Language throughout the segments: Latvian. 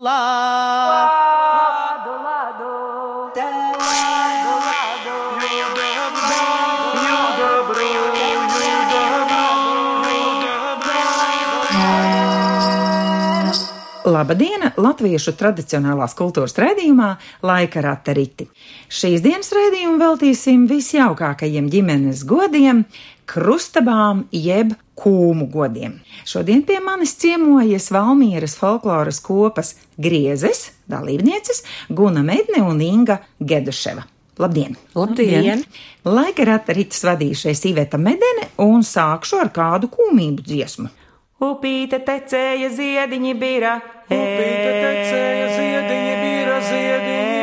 Lado, lado, lado, lado. Labadiena Latviešu tradicionālās kultūras raidījumā Laika rateriti. Šīs dienas raidījumu veltīsim visjaukākajiem ģimenes godiem, krustabām jeb kūmu godiem. Šodien pie manis ciemojas Valmieras folkloras kopas griezes, dalībnieces Guna Medne un Inga Geduševa. Labdien! Labdien! Laika rateritis vadīšais Iveta Medene un sākšu ar kādu kūmību dziesmu. Upīte tecēja ziediņi bira, Upīte tecēja ziediņi bīra, ziediņi.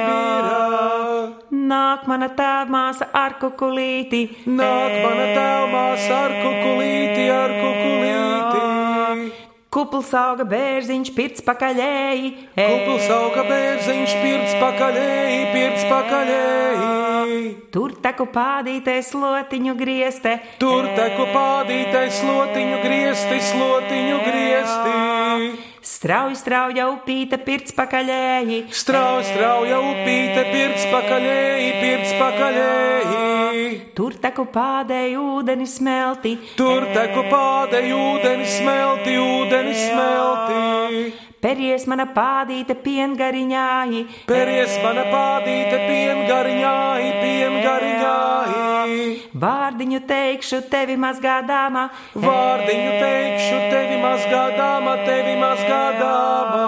Nāk mana tēvmāsa ar kukulīti, Nāk mana tēvmās ar kukulīti, ar kukulīti. Kupls auga bērziņš, pirts pakaļēji, Kupls auga bērziņš, pirts pakaļēji, pirts pakaļēji. Tur teku pādītais lotiņu grieste, Tur teku pādītais slotiņu griesti, slotiņu griesti. Strauji strauja upīte, pirts pakaļēji, Strauj, strauja upīte, pirts pakaļēji, pirts pakaļēji. tur teku pādēja ūdeni smelti, Tur teku pādei ūdeni smelti, ūdeni smelti. peries mana pādīte piengariņāji, Peries mana pādīte piengariņāji, piengariņāji. Vārdiņu teikšu tevi mazgādāmā, Vārdiņu teikšu tevi mazgādāma, tevi mazgādāma.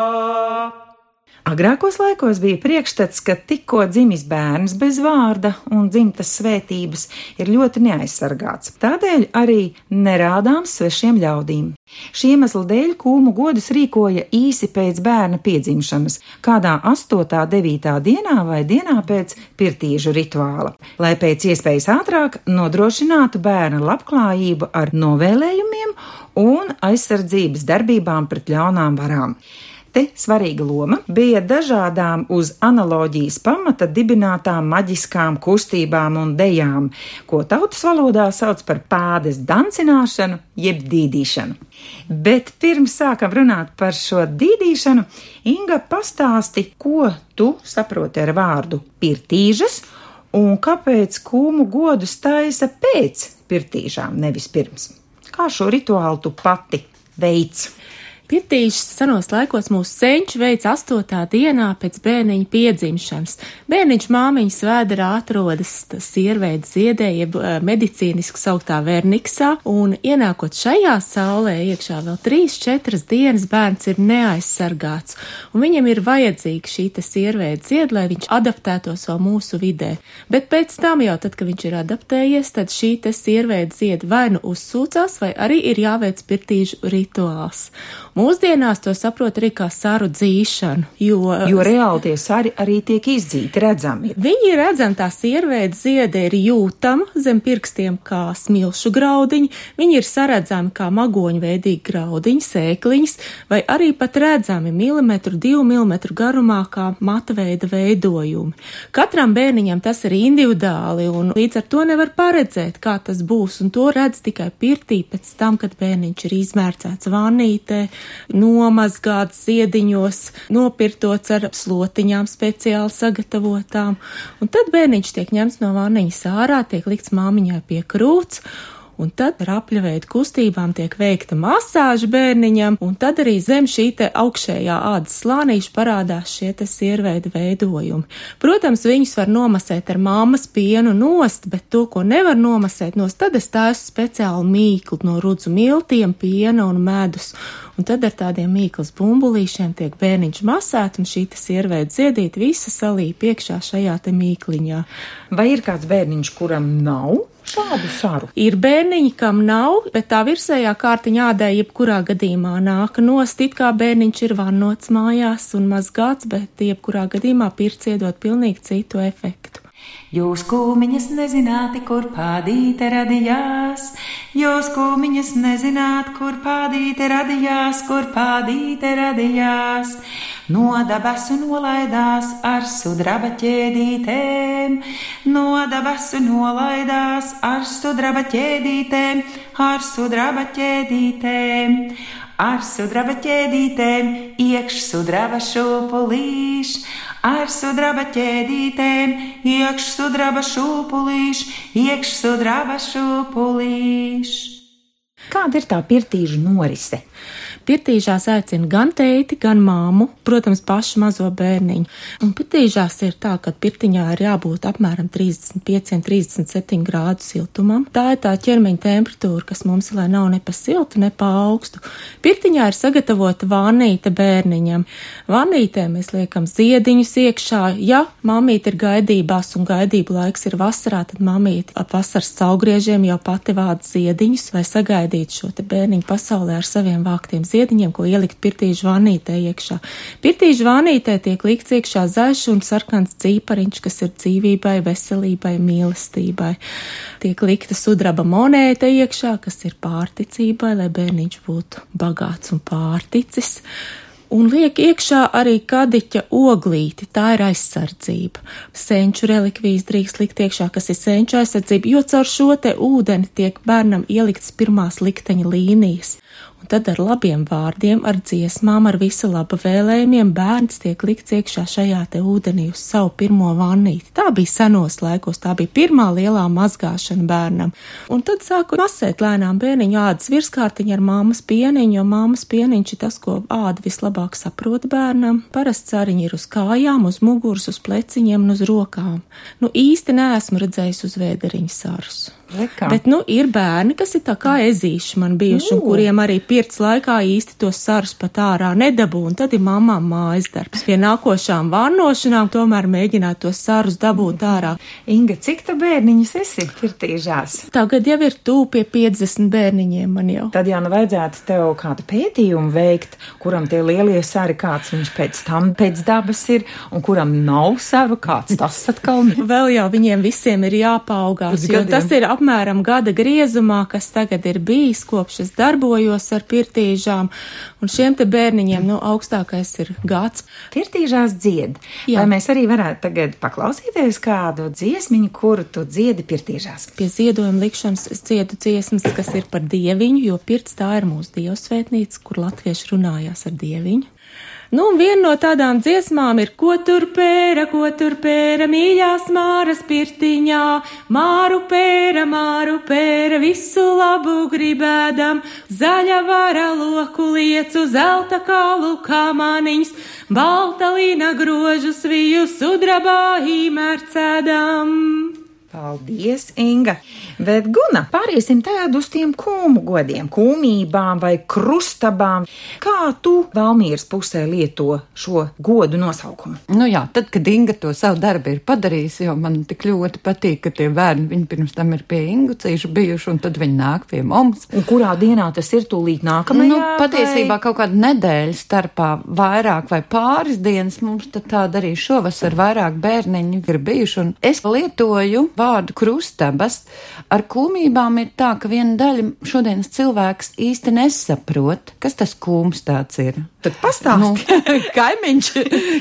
Agrākos laikos bija priekšstats, ka tikko dzimis bērns bez vārda un dzimtas svētības ir ļoti neaizsargāts. Tādēļ arī nerādāms svešiem ļaudīm. Šī iemesla dēļ kūmu godus rīkoja īsi pēc bērna piedzimšanas, kādā 8. 9. dienā vai dienā pēc pirtīžu rituāla, lai pēc iespējas ātrāk nodrošinātu bērna labklājību ar novēlējumiem un aizsardzības darbībām pret ļaunām varām. Te svarīga loma bija dažādām uz analoģijas pamata dibinātām maģiskām kustībām un dejām, ko tautas valodā sauc par pādes dancināšanu jeb dīdīšanu. Bet pirms sākam runāt par šo dīdīšanu, Inga pastāsti, ko tu saproti ar vārdu pirtīžas un kāpēc kūmu godus taisa pēc pirtīžām, nevis pirms. Kā šo rituālu tu pati veids? Pirtīšs senos laikos mūsu senči veic astotā dienā pēc bērniņa piedzimšanas. Bērniņš māmiņas vēderā atrodas sierveida ziedē, jeb eh, medicīniski sauktā verniksā, un ienākot šajā saulē iekšā vēl 3-4 dienas bērns ir neaizsargāts, un viņam ir vajadzīga šī te sierveida zieda, lai viņš adaptētos vēl mūsu vidē. Bet pēc tam jau, tad, kad viņš ir adaptējies, tad šī te sierveida zieda vai nu uzsūcās, vai arī ir jāveic pirtīžu rituāls. Mūsdienās to saprot arī kā saru dzīšanu, jo, Jo reāli tie sari arī tiek izdzīti, redzami. Viņi ir redzami, tā sierveida ziede ir jūtama zem pirkstiem kā smilšu graudiņi, viņi ir saredzami kā magoņu veidīgi graudiņi, sēkliņas, vai arī pat redzami milimetru, divu milimetru garumā kā mata veida veidojumi. Katram bērniņam tas ir individuāli, un līdz ar to nevar paredzēt, kā tas būs, un to redz tikai pirtī pēc tam, kad bērniņš ir izmērcēts vannītē, nomazgāts ziediņos, nopirtots ar slotiņām speciāli sagatavotām, un tad bērniņš tiek ņemts no vanniņas ārā, tiek likts māmiņai pie krūts, un tad ar apļaveidu kustībām tiek veikta masāža bērniņam, un tad arī zem šī te augšējā ādas slānīša parādās šie te sierveida veidojumi. Protams, viņus var nomasēt ar mammas pienu nost, bet to, ko nevar nomasēt nost, tad es taisu speciālu mīklu no rudzu miltiem, piena un medus, un tad ar tādiem mīklas bumbulīšiem tiek bērniņš masēt, un šī te sierveida ziedīt visa salīja iekšā šajā te mīkliņā. Vai ir kāds bērniņš, kuram nav šādu saru? Ir bērniņi, kam nav, bet tā virsējā kārtiņa ādai jebkurā gadījumā nāk nost, it kā bērniņš ir vannots mājās un mazgāts, bet jebkurā gadījumā pirts iedot pilnīgi citu efektu. Jūs kūmiņas nezināti, kur pādīte radījās, jūs kūmiņas nezināt, kur pādīte radījās, kur pādīte radījās. No dabasu nolaidās ar sudraba ķēdītēm, no dabasu nolaidās ar sudraba ķēdītēm, ar sudraba ķēdītēm. Ar sudraba ķēdītēm, iekš sudraba šūpulīš, ar sudraba ķēdītēm, iekš sudraba šūpulīš, iekš sudraba šūpulīš. Kāda ir tā pirtīžu norise? Pirtīžās aicina gan teiti, gan māmu, protams, pašu mazo bērniņu. Un pirtīžās ir tā, ka pirtiņā ir jābūt apmēram 35-37 grādu siltumam. Tā ir tā ķermeņa temperatūra, kas mums lai nav ne pa siltu, ne pa augstu. Pirtiņā ir sagatavota vannīte bērniņam. Vannītē mēs liekam ziediņus iekšā. Ja mamīte ir gaidībās un gaidību laiks ir vasarā, tad mamīte ap vasaras saugriežiem jau pati vāda ziediņus, lai sagaidītu šo te bērniņu pasaulē ar saviem vāktiem ziediņiem ziediņiem, ko ielikt pirtīžu vānītē iekšā. Pirtīžu vānītē tiek likts iekšā zaļš un sarkans cīpariņš, kas ir dzīvībai, veselībai, mīlestībai. Tiek likta sudraba monēta iekšā, kas ir pārticībai, lai bērniņš būtu bagāts un pārticis un liek iekšā arī kadiķa oglīti, tā ir aizsardzība. Senču relikvijas drīkst likt iekšā, kas ir senču aizsardzība, jo caur šo te ūdeni tiek bērnam ieliktas pirmās likteņa līnijas. Tad ar labiem vārdiem, ar dziesmām, ar visu laba vēlējumiem bērns tiek likts iekšā šajā te ūdenī uz savu pirmo vannīti. Tā bija senos laikos, tā bija pirmā lielā mazgāšana bērnam. Un tad sāku masēt lēnām bērniņu ādas virskārtiņu ar māmas pieniņu, jo māmas pieniņš ir tas, ko āda vislabāk saprot bērnam. Parasti cāriņi ir uz kājām, uz muguras, uz pleciņiem un uz rokām. Nu īsti neesmu redzējis uz vēderiņa sarus. Lekā. Bet, nu, ir bērni, kas ir tā kā ezīši man bijuši, un kuriem arī pirts laikā īsti tos sarus pat ārā nedabū, un tad ir mamām mājas darbs. Pie nākošām vārnošanām tomēr mēģināt tos sarus dabūt ārā. Inga, cik tu bērniņus esi pirtīžās? Tagad jau ir tūp pie 50 bērniņiem man jau. Tad jau nu vajadzētu tev kādu pētījumu veikt, kuram tie lielie sari, kāds viņš pēc tam pēc dabas ir, un kuram nav saru, kāds tas atkal. Vēl jau viņiem visiem ir jāpaugās, jo tas ir apmēram gada griezumā, kas tagad ir bijis, kopš es darbojos ar pirtīžām, un šiem te bērniņiem, nu, augstākais ir gads. Pirtīžās dzied. Jā. Vai mēs arī varētu tagad paklausīties kādu dziesmiņu, kuru tu dziedi pirtīžās? Pie ziedojuma likšanas es dziedu dziesmas, kas ir par dieviņu, jo pirts tā ir mūsu dievsvētnīca, kur latvieši runājās ar dieviņu. Nu, un viena no tādām dziesmām ir, ko tur pēra, ko tur pēra, mīļās māras pirtiņā, māru pēra, māru pēra, visu labu gribēdam, zaļa vara loku liecu, zelta kālu kamaniņš, balta līna grožu sviju sudrabā īmērcēdam. Paldies, Inga! Bet, Guna, pāriesim tad uz tiem kūmu godiem, kūmībām vai krustabām. Kā tu Valmīras pusē lieto šo godu nosaukumu? Nu jā, tad, kad Inga to savu darbu ir padarījusi, jo man tik ļoti patīk, ka tie bērni, viņi pirms tam ir pie Ingu cīšu bijuši, un tad viņi nāk pie mums. Un kurā dienā tas ir tūlīt nākamajā? Nu, patiesībā kaut kāda nedēļa starpā vairāk vai pāris dienas mums tad tāda arī šovasar vairāk bērniņi ir bijuši, un es lietoju vārdu krustabas. Ar kūmībām ir tā, ka viena daļa šodienas cilvēks īsti nesaprot, kas tas kūms tāds ir. Tad pastāsti. Nu, kaimiņš,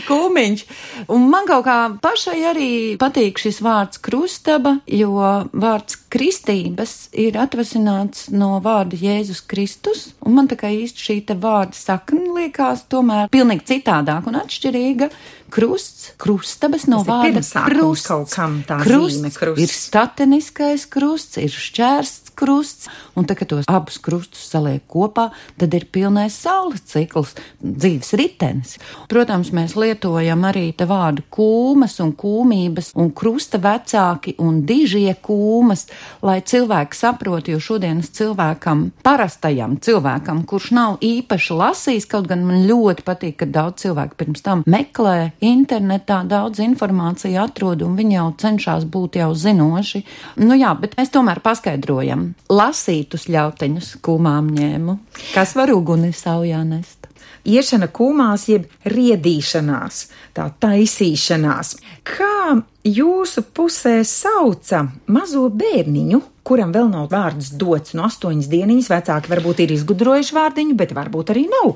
kūmiņš. Un man kaut kā pašai arī patīk šis vārds krustaba, jo vārds kristības ir atvasināts no vārda Jēzus Kristus. Un man tā kā īsti šī te vārda sakna liekas tomēr pilnīgi citādāk un atšķirīga. Krusts, krustabas no vārda krusts. kaut kam, tā krusts, zīme, krusts. Ir stateniskais krusts, ir šķērsts krusts, un tā, kad tos abus krustus saliek kopā, tad ir pilnais saules cikls, dzīves ritenis. Protams, mēs lietojam arī te vārdu kūmas un kūmības un krusta vecāki un dižie kūmas, lai cilvēki saprot, jo šodienas cilvēkam, parastajam cilvēkam, kurš nav īpaši lasījis, kaut gan man ļoti patīk, ka daudz cilvēku pirms tam meklē internetā, daudz informāciju atrod un viņi jau cenšas būt jau zinoši. Nu jā, bet mēs tomēr paskaidrojam. Lasītus ļauteņus kūmām ņēmu. Kas var uguni saujā nest? Iešana kūmās, jeb riedīšanās, tā taisīšanās. Kā jūsu pusē sauca mazo bērniņu, kuram vēl nav vārds dots no astoņas dienas, vecāki varbūt ir izgudrojuši vārdiņu, bet varbūt arī nav.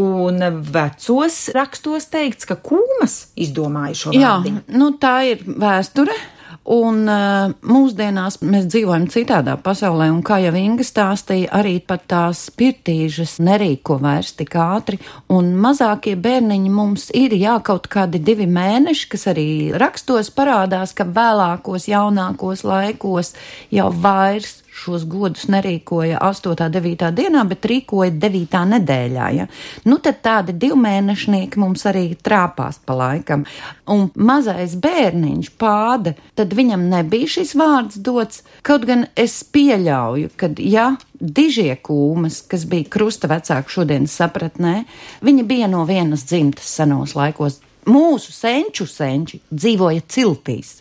Un vecos rakstos teikts, ka kūmas izdomāja šo Jā, vārdiņu. nu tā ir vēsture. Un uh, mūsdienās mēs dzīvojam citādā pasaulē, un kā jau Inga stāstīja, arī pat tās pirtīžas nerīko vairs tik ātri, un mazākie bērniņi mums ir jā, kaut kādi divi mēneši, kas arī rakstos parādās, ka vēlākos, jaunākos laikos jau vairs šos godus nerīkoja 8. 9. dienā, bet rīkoja 9. nedēļā. Ja? Nu, tad tādi divmēnešnieki mums arī trāpās pa laikam. Un mazais bērniņš pāde, tad viņam nebija šis vārds dots, kaut gan es pieļauju, ka, ja dižie kūmas, kas bija krusta vecāku šodienas sapratnē, viņi bija no vienas dzimtas senos laikos mūsu senču senči dzīvoja ciltīs.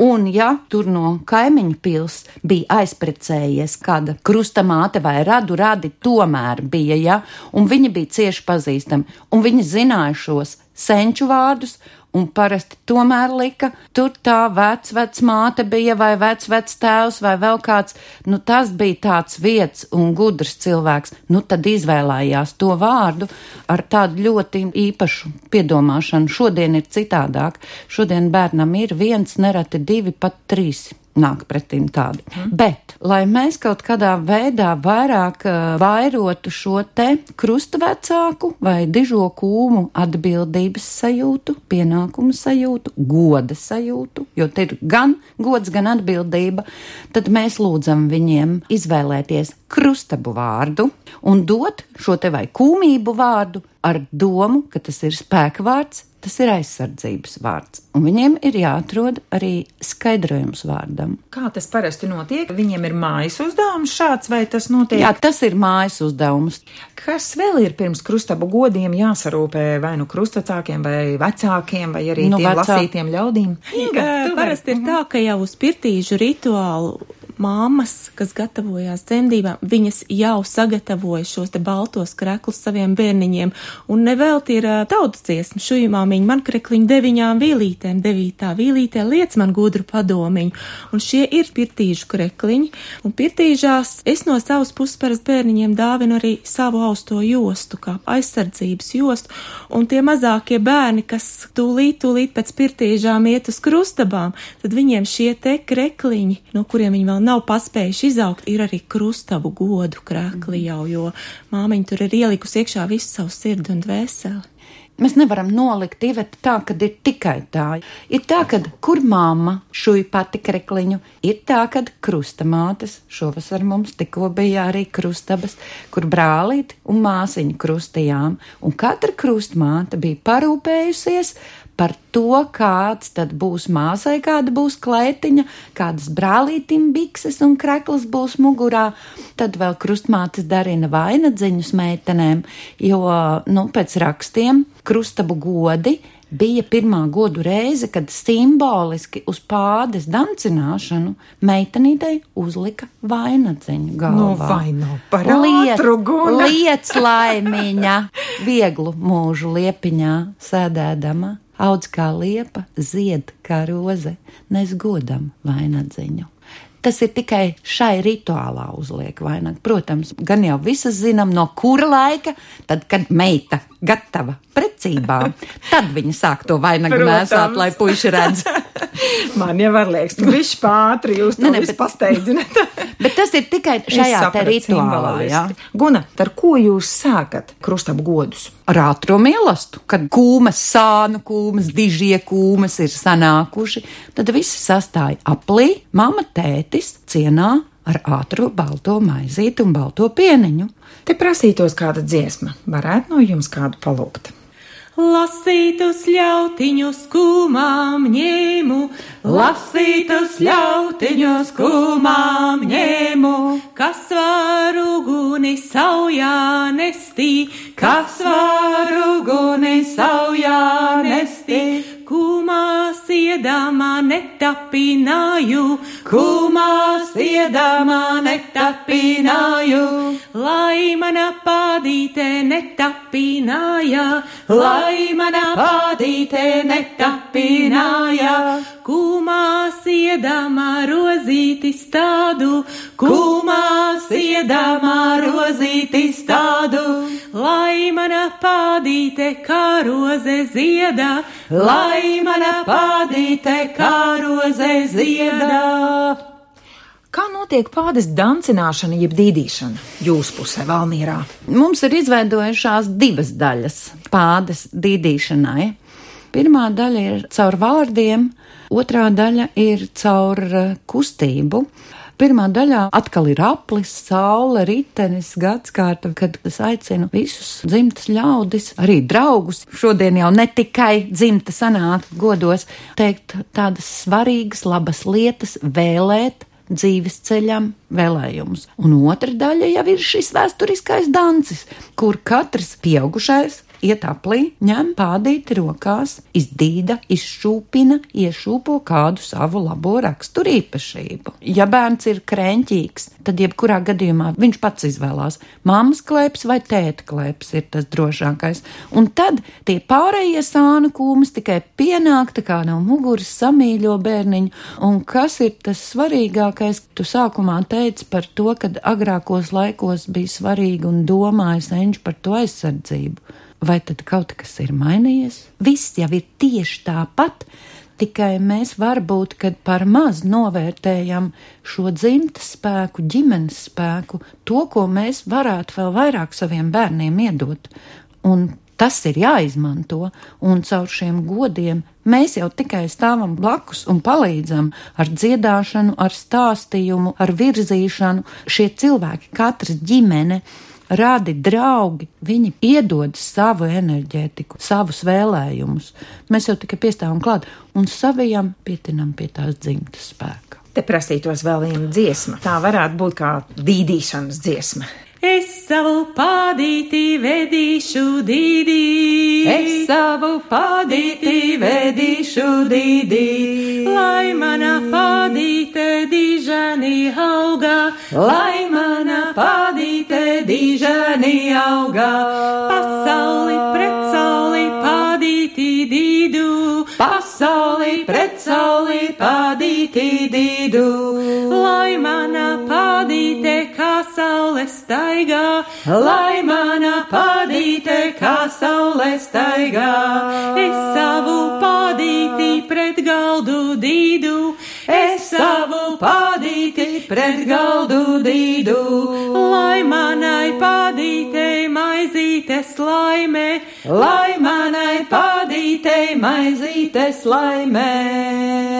Un, ja tur no kaimiņu pils bija aizprecējies kāda krustamāte vai radu radi, tomēr bija, ja, un viņi bija cieši pazīstami, un viņi zināja šos senču vārdus, un parasti tomēr lika, tur tā vec, vec māte bija, vai vec, vec tēvs, vai vēl kāds, nu tas bija tāds vietas un gudrs cilvēks, nu tad izvēlējās to vārdu ar tādu ļoti īpašu piedomāšanu. Šodien ir citādāk, šodien bērnam ir viens, nereti divi, pat trīs nāk pretim tādi. Mm. Bet, lai mēs kaut kādā veidā vairāk uh, vairotu šo te krustvecāku vai dižo kūmu atbildības sajūtu, pienākumu sajūtu, goda sajūtu, jo te ir gan gods, gan atbildība, tad mēs lūdzam viņiem izvēlēties krustabu vārdu un dot šo te vai kūmību vārdu ar domu, ka tas ir spēka vārds, tas ir aizsardzības vārds. Un viņiem ir jāatrod arī skaidrojums vārdam. Kā tas parasti notiek? Viņiem ir mājas uzdevums šāds, vai tas notiek? Jā, tas ir mājas uzdevums. Kas vēl ir pirms krustabu godiem jāsarūpē vai nu krustvecākiem, vai vecākiem, vai arī Nu, vecā- lasītiem ļaudīm? Jā, tu parasti ir tā, ka jau uz pirtīžu rituālu māmas, kas gatavojās dzemdībām, viņas jau sagatavoja šos te baltos kreklus saviem bērniņiem, un nevelti ir tautas dziesma, šujumāmiņa man krekliņu deviņām vīlītēm, devītā vīlītē liec man gudru padomiņu, un šie ir pirtīžu krekliņi, un pirtīžās es no savas puses parasti bērniņiem dāvinu arī savu austo jostu, kā aizsardzības jostu, un tie mazākie bērni, kas tūlīt, tūlīt pēc pirtīžām iet uz krustabām, tad viņiem šie te krekliņi, no kuriem viņi vēl nav paspējuši izaugt, ir arī krustabu godu krekli jau, jo māmiņa tur ir ielikusi iekšā visu savu sirdi un dvēseli. Mēs nevaram nolikt iveti tā, ka ir tikai tā. Ir tā, ka kur mamma šuj pati krekliņu, ir tā, ka krustamātes šovasar mums tikko bija arī krustabas, kur brālīti un māsiņu krustījām, un katra krustmāte bija parūpējusies par to, kāds tad būs māsai, kāda būs klētiņa, kādas brālītim bikses un krekls būs mugurā. Tad vēl krustmātes darina vainagdziņus meitenēm, jo, nu, pēc rakstiem krustabu godi bija pirmā godu reize, kad simboliski uz pādes dancināšanu meitenītei uzlika vainagdziņu galvā. Nu, vai nav par Liec, ātru, Guna? liec laimiņa, vieglu mūžu liepiņā sēdēdama, audz kā liepa, zied kā roze, nes godam vainagdziņu. Tas ir tikai šai rituālā uzliek vainag. Protams, gan jau visas zinām, no kura laika, tad, kad meita gatava precībām, tad viņa sāk to vainagu nesāt, lai puiši redz. Man jau var liekas, tu bišķi pātri jūs to Ne, ne, bet- pasteidzināt. Bet tas ir tikai šajā rituālā, jā. Guna, ar ko jūs sākat krustabu godus? ar ātrā mielastu, kad kūmas, sānu kūmas, dižie kūmas ir sanākuši, tad visi sastāja aplī, mama tētis cienā ar ātru balto maizīti un balto pieniņu. Te prasītos kāda dziesma. Varētu no jums kādu palūgt. Lasītus ļautiņus kūmām ņēmu, lasītus ļautiņus kūmām ņēmu, kas var uguni saujā nestī, kas var uguni saujā nestī. Kūmās iedamā netapināju, kūmās iedamā netapināju, lai mana pādīte netapināja, lai mana pādīte netapināja, kūmās iedamā. iedamā rozīti stādu, kūmā iedamā rozīti stādu, lai mana pādīte kā roze zieda, lai mana pādīte kā roze zieda. Kā notiek pādes dancināšana, jeb dīdīšana jūsu pusē, Valmīrā? Mums ir izveidojušās divas daļas pādes dīdīšanai. Pirmā daļa ir caur vārdiem, otrā daļa ir caur eh, kustību. Pirmā daļā atkal ir aplis, saule, ritenis, gadskārta, kad es aicinu visus dzimtas ļaudis, arī draugus. Šodien jau ne tikai dzimta sanāk godos, teikt tādas svarīgas, labas lietas, vēlēt dzīves ceļam vēlējumus. Un otra daļa jau ir šis vēsturiskais dancis, kur katrs pieaugušais iet aplī, ņem pādīti rokās, izdīda, izšūpina, iešūpo kādu savu labo raksturu īpašību. Ja bērns ir krēņķīgs, tad jebkurā gadījumā viņš pats izvēlās mammas klēps vai tēta klēps ir tas drošākais. Un tad tie pārējie sānu kūmas tikai pienāk tā kā no muguras samīļo bērniņu. Un kas ir tas svarīgākais? Tu sākumā teici par to, ka agrākos laikos bija svarīgi un domāja senči par to aizsardzību vai tad kaut kas ir mainījies? Viss jau ir tieši tāpat, tikai mēs varbūt, par maz novērtējam šo dzimtas spēku, ģimenes spēku, to, ko mēs varētu vēl vairāk saviem bērniem iedot. Un tas ir jāizmanto, un caur šiem godiem mēs jau tikai stāvam blakus un palīdzam ar dziedāšanu, ar stāstījumu, ar virzīšanu. Šie cilvēki, katra ģimene, radi draugi, viņi iedod savu enerģētiku, savus vēlējumus. Mēs jau tikai piestāvam klāt un saviem pietinam pie tās dzimtas spēka. Te prasītos vēl viena dziesma. Tā varētu būt kā dīdīšanas dziesma. Es savu pādīti vedīšu dīdī. Es savu pādīti vedīšu dīdī. Lai mana pādīte dižani auga. Lai mana pādīte dižani auga. Pasauli pret sauli pādīti dīdu. Pasauli pret sauli pādīti dīdu. Lai mana pādīte kā saule staigā. Lai mana pādīte kā saule staigā. Es savu pādīti pret galdu dīdu. Pādīti pret galdu dīdu. Lai manai pādītei maizītes laime. Lai manai pādītei maizītes laimē.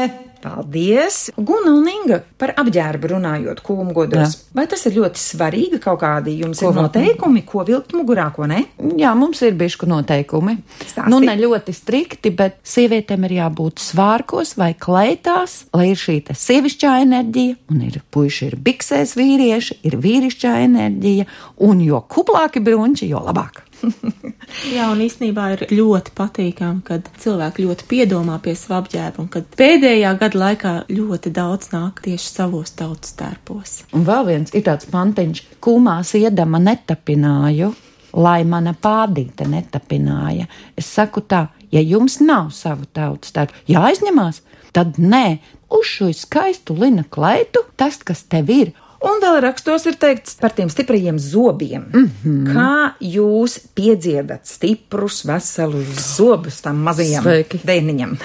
Paldies! Guna un Inga par apģērbu runājot kūmgodos. Vai tas ir ļoti svarīgi kaut kādi jums Ko ir noteikumi, ko vilkt mugurā, ko ne? Jā, mums ir bijuši noteikumi. Stāsti. Nu, ne ļoti strikti, bet sievietēm ir jābūt svārkos vai kleitās, lai ir šī te sievišķā enerģija, un ir puiši ir biksēs vīrieši, ir vīrišķā enerģija, un jo kuplāki brunči, jo labāk. Jā, un īstenībā ir ļoti patīkami, kad cilvēki ļoti piedomā pie savu apģērbu, un kad pēdējā gada laikā ļoti daudz nāk tieši savos tautas tērpos. Un vēl viens ir tāds pantiņš, kūmās iedama netapināju, lai mana pādīte netapināja. Es saku tā, ja jums nav savu tautas tērpu, jāaizņemās, tad nē, uz šo skaistu lina kleitu, tas, kas tev ir, Un vēl rakstos ir teikts par tiem stiprajiem zobiem. Mm -hmm. Kā jūs piedziedat stiprus, veselus zobus tam mazajam bērniņam?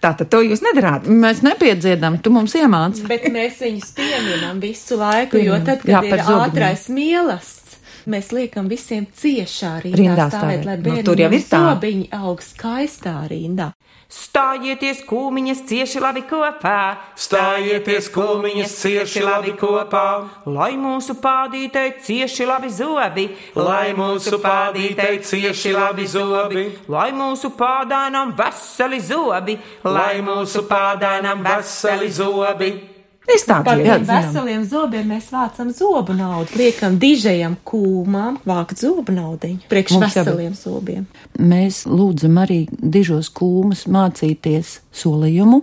Tātad to jūs nedarāt. mēs nepiedziedam, tu mums iemāci. Bet mēs viņus pieminam visu laiku, jo tad, kad Jā, ir zobiem. ātrais mielasts, mēs liekam visiem ciešā rindā, Rindā stāvēt, stāvēt. lai Nu, bērni tur jau ir tā. zobiņi aug skaistā rindā. Stājieties kūmiņas cieši labi kopā, Stājieties kūmiņas cieši labi kopā, lai mūsu pādītei cieši labi zobi, lai mūsu pādītei cieši labi zobi, lai mūsu pādānam veseli zobi, lai mūsu pādānam veseli zobi. Es tādu Par zinu. veseliem zobiem mēs vācam zobu naudu. Liekam dižajam kūmām vākt zobu naudiņu. Priekš Mums veseliem zobiem. Mēs lūdzam arī dižos kūmas mācīties solījumu,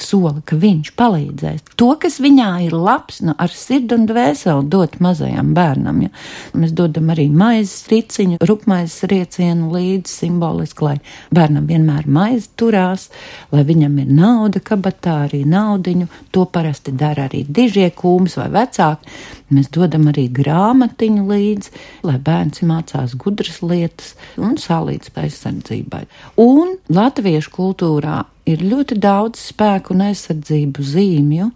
soli, ka viņš palīdzēs. To, kas viņā ir labs, nu, ar sirdi un dvēseli dot mazajam bērnam. Ja? Mēs dodam arī maizes riciņu, rupmaizes riecienu līdzi simboliski, lai bērnam vienmēr maize turās, lai viņam ir nauda kabatā, arī naudiņu. To parasti dara arī dižie kūms vai vecāki. Mēs dodam arī grāmatiņu līdzi, lai bērns mācās gudras lietas un salīdz aizsardzībai. Un latviešu kultūrā ir ļoti daudz spēku un aizsardzību zīmju,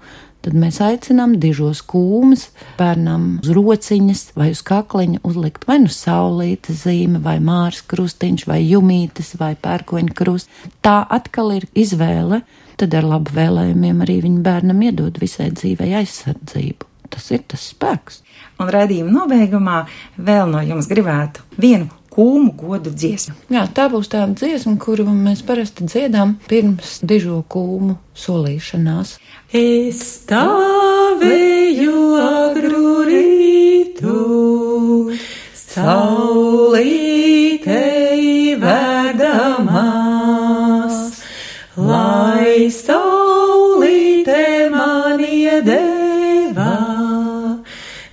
tad mēs aicinām dižos kūmus bērnam uz rociņas vai uz kakliņa uzlikt vai nu saulītes zīme, vai mārs krustiņš, vai jumītes, vai pērkoņa krusts. Tā atkal ir izvēle, tad ar labu vēlējumiem arī viņa bērnam iedod visai dzīvei aizsardzību. Tas ir tas spēks. Un redzījuma nobeigumā vēl no jums gribētu vienu kūmu godu dziesmu. Jā, tā būs tā dziesma, kuru mēs parasti dziedām pirms dižo kūmu solīšanās. Es stāvēju agru rītu, saulītei verdamās, lai saulīte man iedeva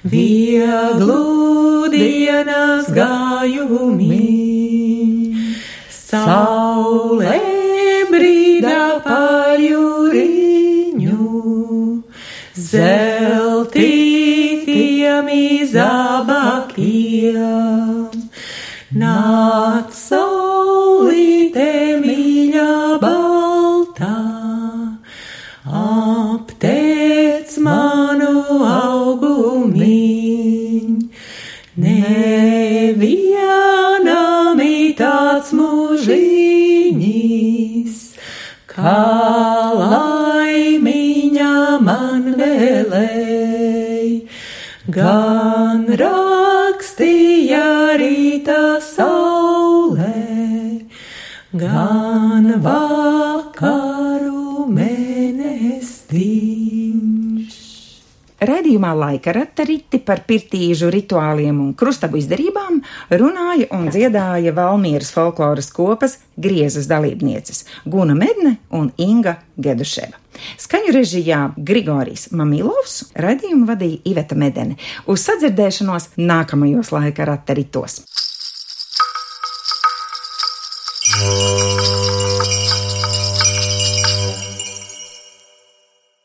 vieglu dienas gājumi. Saulē brīdā pār jūriņu, zeltītiem izabakiem. Nāc mūžiņš, kā laimiņa man vēlēja, gan rakstīja rīta saulē, gan vakaru Redījumā laika rata riti par pirtīžu rituāliem un krustabu izdarībām runāja un dziedāja Valmīras folkloras kopas griezas dalībnieces Guna Medne un Inga Geduševa. Skaņu režijā Grigorijs Mamilovs redījumu vadīja Iveta Medene uz sadzirdēšanos nākamajos laika rata ritos. Oh.